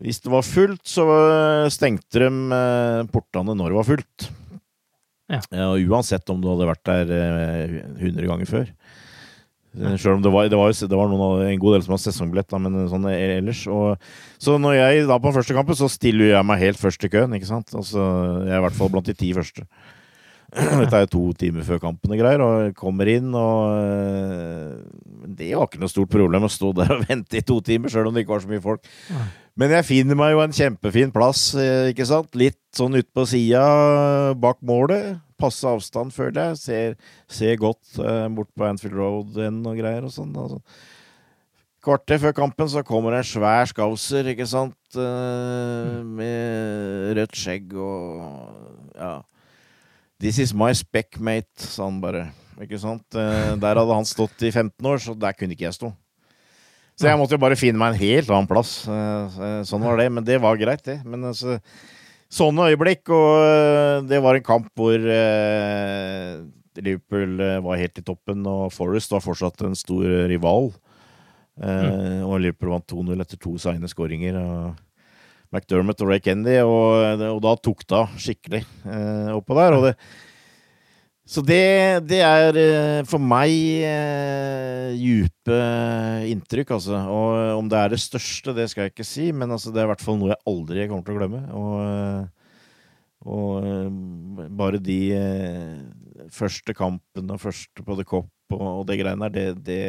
Hvis det var fullt, så stengte de portene når det var fullt. Ja. Og uansett om du hadde vært der 100 ganger før. Selv om det var, det var, det var noen, en god del som har sesongbillett, da, men sånn ellers. Og, så når jeg da på første kampen, så stiller jeg meg helt først i køen. ikke sant? Altså, jeg er i hvert fall blant de ti første. [clears throat] Dette er to timer før kampen og greier, og kommer inn, og eh, Det var ikke noe stort problem å stå der og [laughs] vente i to timer, sjøl om det ikke var så mye folk. Men jeg finner meg jo en kjempefin plass, eh, ikke sant? Litt sånn ute på sida bak målet passe avstand, føler jeg. Ser, ser godt eh, bort på Anfield Road og greier og sånn. Altså. Kvarter før kampen så kommer en svær skauser, ikke sant, eh, med rødt skjegg og ja. This is my spec mate, sa han bare. Ikke sant? Eh, der hadde han stått i 15 år, så der kunne ikke jeg stå. Så jeg måtte jo bare finne meg en helt annen plass. Sånn var det. Men det var greit, det. Men altså sånne øyeblikk. Og eh, det var en kamp hvor eh, Liverpool eh, var helt i toppen, og Forest var fortsatt en stor rival. Mm. Og Liverpool vant 2-0 etter to seine skåringer. McDermott og Ray Kendy, og, og da tok det av skikkelig oppå der. og det så det, det, er eh, for meg eh, djupe inntrykk, altså. Og om det er det største, det skal jeg ikke si, men altså, det er i hvert fall noe jeg aldri kommer til å glemme. Og, eh, og bare de første kampene og første på The Cop og, og det greiene der, det, det,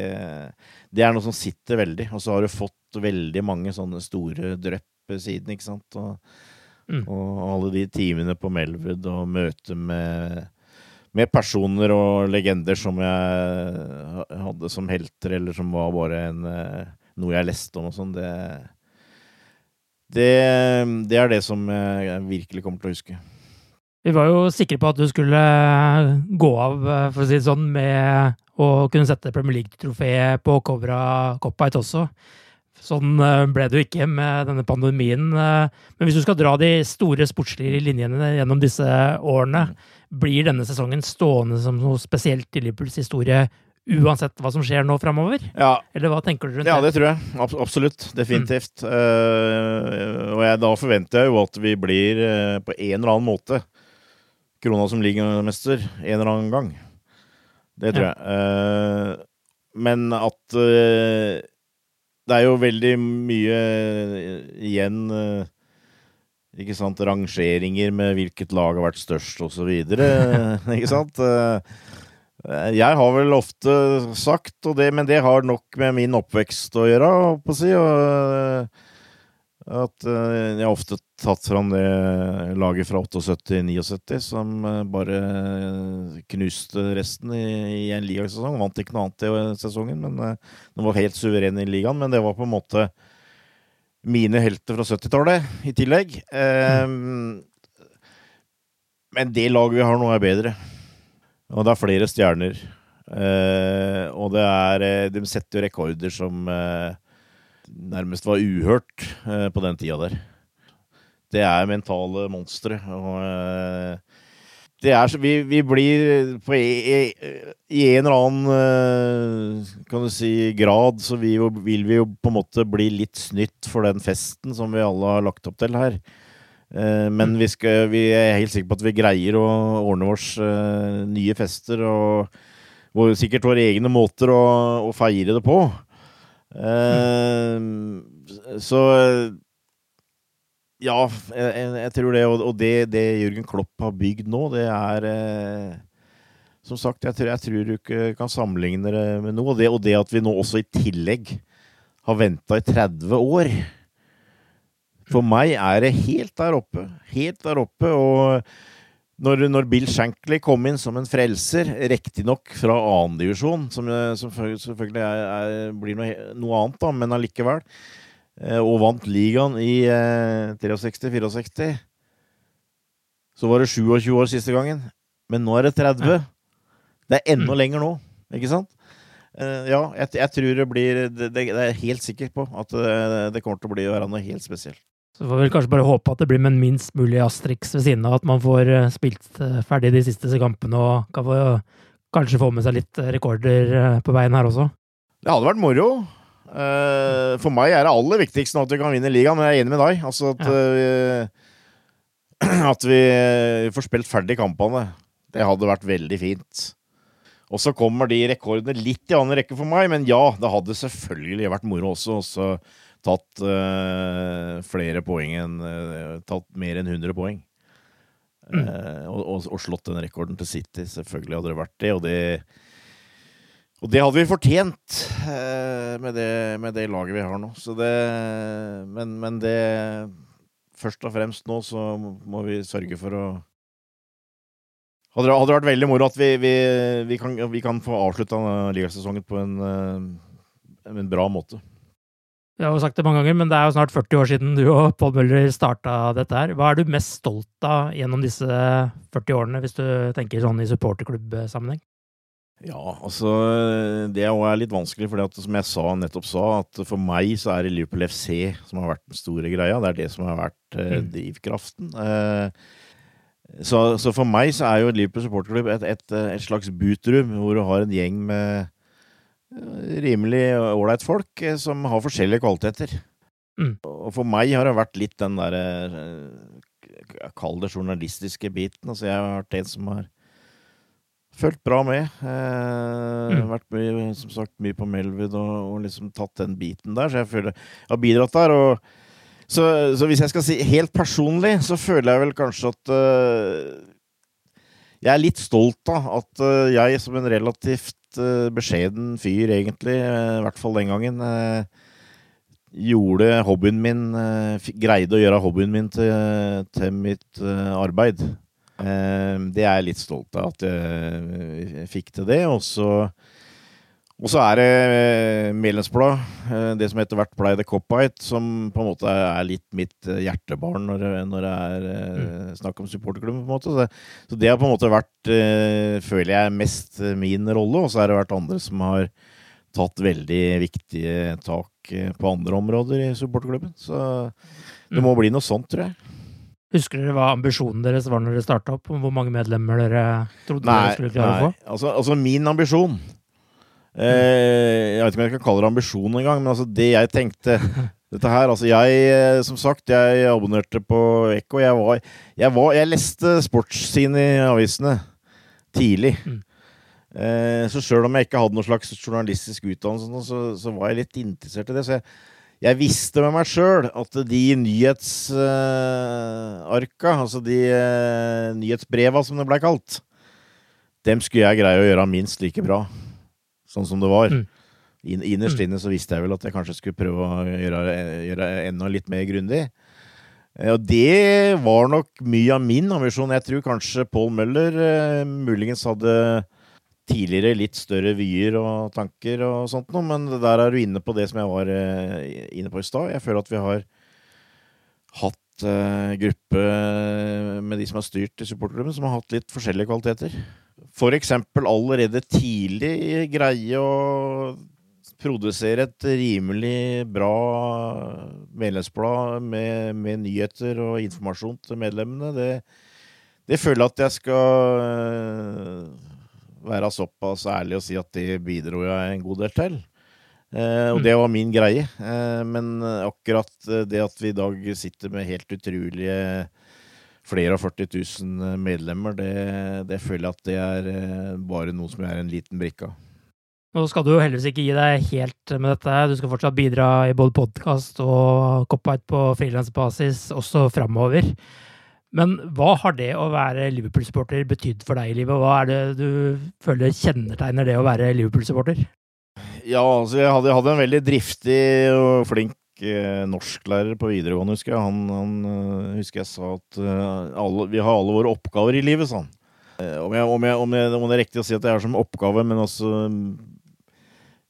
det, er noe som sitter veldig. Og så har du fått veldig mange sånne store drypp siden, ikke sant. Og, mm. og alle de timene på Melwood og møtet med med personer og legender som jeg hadde som helter, eller som var bare en, eh, noe jeg leste om og sånn, det, det, det, er det som jeg virkelig kommer til å huske. Vi var jo sikre på at du skulle gå av, for å si det sånn, med å kunne sette Premier League-trofeet på coveret av Coppite også. Sånn eh, ble det jo ikke med denne pandemien. Eh, men hvis du skal dra de store sportslige linjene gjennom disse årene, blir denne sesongen stående som noe spesielt i Liverpools historie uansett hva som skjer nå framover? Ja. Eller hva tenker du rundt det? Ja, det tror jeg. Abs absolutt. Definitivt. Mm. Uh, og jeg, da forventer jeg jo at vi blir uh, på en eller annen måte krona som ligamester en eller annen gang. Det tror ja. jeg. Uh, men at det er jo veldig mye igjen ikke sant, rangeringer med hvilket lag har vært størst, osv. [laughs] ikke sant? Eh, jeg har vel ofte sagt, det, men det har nok med min oppvekst å gjøre, på å si. Og, at eh, jeg har ofte tatt fram det laget fra 78-79 som eh, bare knuste resten i, i en ligasesong. Vant ikke noe annet i sesongen, men den var helt suveren i ligaen. Men det var på en måte mine helter fra 70-tallet i tillegg. Um, men det laget vi har nå, er bedre. Og det er flere stjerner. Uh, og det er eh, De setter jo rekorder som uh, nærmest var uhørt uh, på den tida der. Det er mentale monstre. Og det er så vi, vi blir på i, i, en eller annen eh, kan du si, grad så vi jo, vil vi jo på en måte bli litt snytt for den festen som vi alle har lagt opp til her. Eh, men vi, skal, vi er helt sikre på at vi greier å ordne oss eh, nye fester og, og sikkert våre egne måter å, å feire det på. Så ja, jeg, jeg, tror det. Og, det, det, Jørgen Klopp har bygd nå, det er eh, Som sagt, jeg tror, jeg tror, du ikke kan sammenligne det med noe. Og det, og det at vi nå også i tillegg har venta i 30 år For meg er det helt der oppe. Helt der oppe. Og når, når Bill Shankly kom inn som en frelser, riktignok fra annendivisjon, som, som selvfølgelig er, er, blir noe, noe annet, da, men allikevel og vant ligaen i 63-64, eh, Så var det 27 år siste gangen. Men nå er det 30. Ja. Det er enda Mm. lenger nå, ikke sant? Eh, ja, jeg, jeg tror det blir det, det, er jeg helt sikker på at det, det kommer til å bli å være noe helt spesielt. Så får vi vel kanskje bare håpe at det blir med en minst mulig asterix ved siden av, at man får eh, spilt eh, ferdig de siste kampene og kan få, kanskje få med seg litt eh, rekorder eh, på veien her også. Det hadde vært moro. Eh, for meg er det aller viktigste nå at vi kan vinne ligaen, men jeg er enig med deg. Altså at, eh, [clears throat] at vi får spilt ferdig kampene. Det hadde vært veldig fint. Og så kommer de rekordene litt i annen rekke for meg, men ja, det hadde selvfølgelig vært moro også. også tatt eh, flere poeng enn eh, Tatt mer enn 100 poeng. Eh, og, og, og slått den rekorden til City. Selvfølgelig hadde det vært det, og det og det hadde vi fortjent eh, med, det, med det laget vi har nå. Det men, men det Først og fremst nå så må vi sørge for å Hadde det vært veldig moro at vi, vi, vi, kan, vi kan få avslutta ligasesongen på en, eh, en bra måte. Vi har jo sagt det mange ganger, men det er jo snart 40 år siden du og Pål Møller starta dette her. Hva er du mest stolt av gjennom disse 40 årene, hvis du tenker sånn i supporterklubbsammenheng? Ja, altså Det er også litt vanskelig, for som jeg sa, nettopp sa, at for meg så er det Liverpool FC som har vært den store greia. Det er det som har vært eh, Mm. drivkraften. Eh, så, så for meg så er jo Liverpool supporterklubb et, et, et slags bootrum, hvor du har en gjeng med eh, rimelig ålreit folk eh, som har forskjellige kvaliteter. Mm. Og for meg har det vært litt den derre eh, Kall det journalistiske biten. Altså jeg har vært en som har fulgt bra med. Eh, Mm. Vært mye, som sagt, mye på Melwood og, og liksom tatt den biten der. Så jeg føler jeg har bidratt der. Og, så, så hvis jeg skal si helt personlig, så føler jeg vel kanskje at uh, Jeg er litt stolt av at uh, jeg som en relativt uh, beskjeden fyr, egentlig, i hvert fall den gangen, gjorde hobbyen min Greide å gjøre hobbyen min til, til mitt arbeid. Eh, Det er jeg litt stolt av at jeg eh, fikk til det. Og så, og så er det eh, medlemsblad, eh, det som etter hvert blei The Cop-Out, som på en måte er litt mitt hjertebarn når når det er mm. snakk om supporterklubben. på en måte. Så, så det har på en måte vært, føler jeg, mest min rolle. Og så har det vært andre som har tatt veldig viktige tak på andre områder i supporterklubben. Så det må bli noe sånt, tror jeg. Husker dere hva ambisjonen deres var når dere starta opp? Om hvor mange medlemmer dere trodde dere skulle klare å få? Altså, altså min ambisjon eh, Jeg vet ikke om jeg kan kalle det ambisjon engang, men altså det jeg tenkte [laughs] Dette her, altså jeg, eh, som sagt, jeg abonnerte på Ekko. Jeg var, jeg var Jeg leste sportssiden i avisene tidlig. Mm. Eh, så sjøl om jeg ikke hadde noen slags journalistisk utdannelse, sånn, så, så var jeg litt interessert i det. Så jeg, jeg visste med meg sjøl at de nyhetsarka, altså de eh, nyhetsbreva som det blei kalt, dem skulle jeg greie å gjøre minst like bra, sånn som det var. Mm. In, innerst inne så visste jeg vel at jeg kanskje skulle prøve å gjøre, gjøre enda litt mer grundig. Eh, Og det var nok mye av min ambisjon. Jeg tror kanskje Paul Møller eh, muligens hadde tidligere litt større vyer og tanker og sånt noe, men der er du inne på det som jeg var eh, inne på i stad. Jeg føler at vi har hatt eh, gruppe med de som har styrt i supporterklubben, som har hatt litt forskjellige kvaliteter. For eksempel allerede tidlig greie å produsere et rimelig bra medlemsblad med, med nyheter og informasjon til medlemmene. Det, det føler jeg at jeg skal eh, være såpass ærlig og si at det bidro jeg en god del til. Eh, og det var min greie. Eh, men akkurat det at vi i dag sitter med helt utrolige flere av 40 000 medlemmer, det, det føler jeg at det er eh, bare noe som jeg er en liten brikke av. Nå skal du jo heldigvis ikke gi deg helt med dette. Du skal fortsatt bidra i både podkast og Cop-Out på frilansbasis også framover. Men hva har det å være Liverpool-supporter betydd for deg i livet? Hva er det du føler kjennetegner det å være Liverpool-supporter? Ja, altså jeg hadde, jeg hadde en veldig driftig og flink eh, norsklærer på videregående, husker jeg. Han, han eh, husker jeg sa at eh, alle, vi har alle våre oppgaver i livet, sa han. Eh, Om, jeg, om, jeg, om, jeg, om det er riktig å si at jeg har som oppgave, men også mm,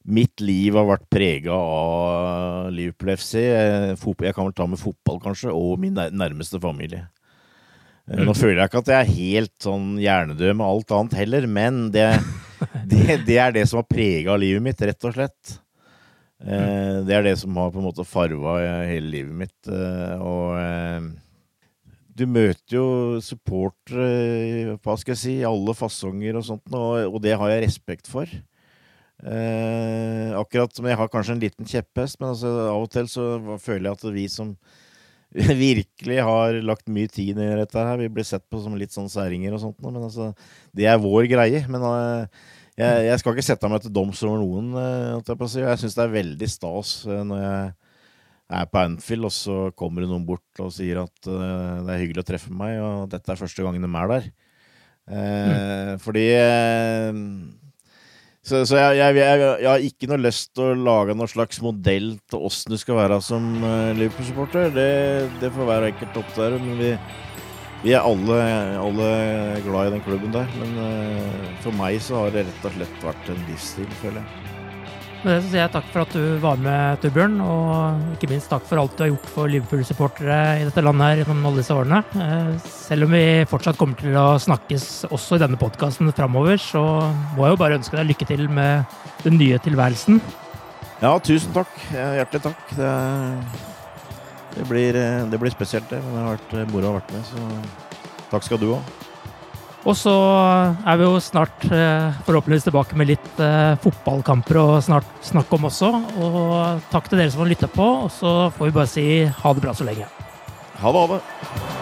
Mitt liv har vært prega av Liverpool FC. Eh, Jeg kan vel ta med fotball, kanskje, og min nærmeste familie. Eh, Nå føler jeg ikke at jeg er helt sånn hjernedød med alt annet heller, men det, [laughs] det, det er det som har prega livet mitt, rett og slett. Eh, Det er det som har på en måte farva hele livet mitt. eh, Og eh, du møter jo supportere, hva skal jeg si, i alle fasonger og sånt, og, og det har jeg respekt for. Eh, akkurat som jeg har kanskje en liten kjepphest, men altså, av og til så føler jeg at vi som [laughs] virkelig har lagt mye tid i dette her, vi blir sett på som litt sånn særinger og sånt, men altså, det er vår greie. Men eh, jeg, jeg skal ikke sette meg til doms over noen, eh, jeg syns det er veldig stas eh, når jeg er på Anfield, og så kommer det noen bort og sier at det er hyggelig å treffe meg, og dette er første gangen de er der. Mm. Fordi Så, så jeg, jeg, jeg, jeg har ikke noe lyst til å lage noen slags modell til åssen du skal være som eh, Liverpool-supporter. Det, det får hver enkelt opp der. Men vi, vi er alle, alle glad i den klubben der. Men uh, for meg så har det rett og slett vært en livsstil, føler jeg. Med det så sier jeg takk for at du var med, Torbjørn, og ikke minst takk for alt du har gjort for Liverpool-supportere i dette landet her gjennom alle disse årene. Eh, Selv om vi fortsatt kommer til å snakkes også i denne podkasten framover, så må jeg jo bare ønske deg lykke til med den nye tilværelsen. Ja, tusen takk. Hjertelig takk. Det, det, blir, eh, det blir spesielt, det. Men det har vært eh, moro å ha vært med, så takk skal du ha. Og så er vi jo snart eh, forhåpentligvis tilbake med litt eh, fotballkamper å snart snakke om også. Og takk til dere som har lytta på, og så får vi bare si ha det bra så lenge. Ha det, ha det.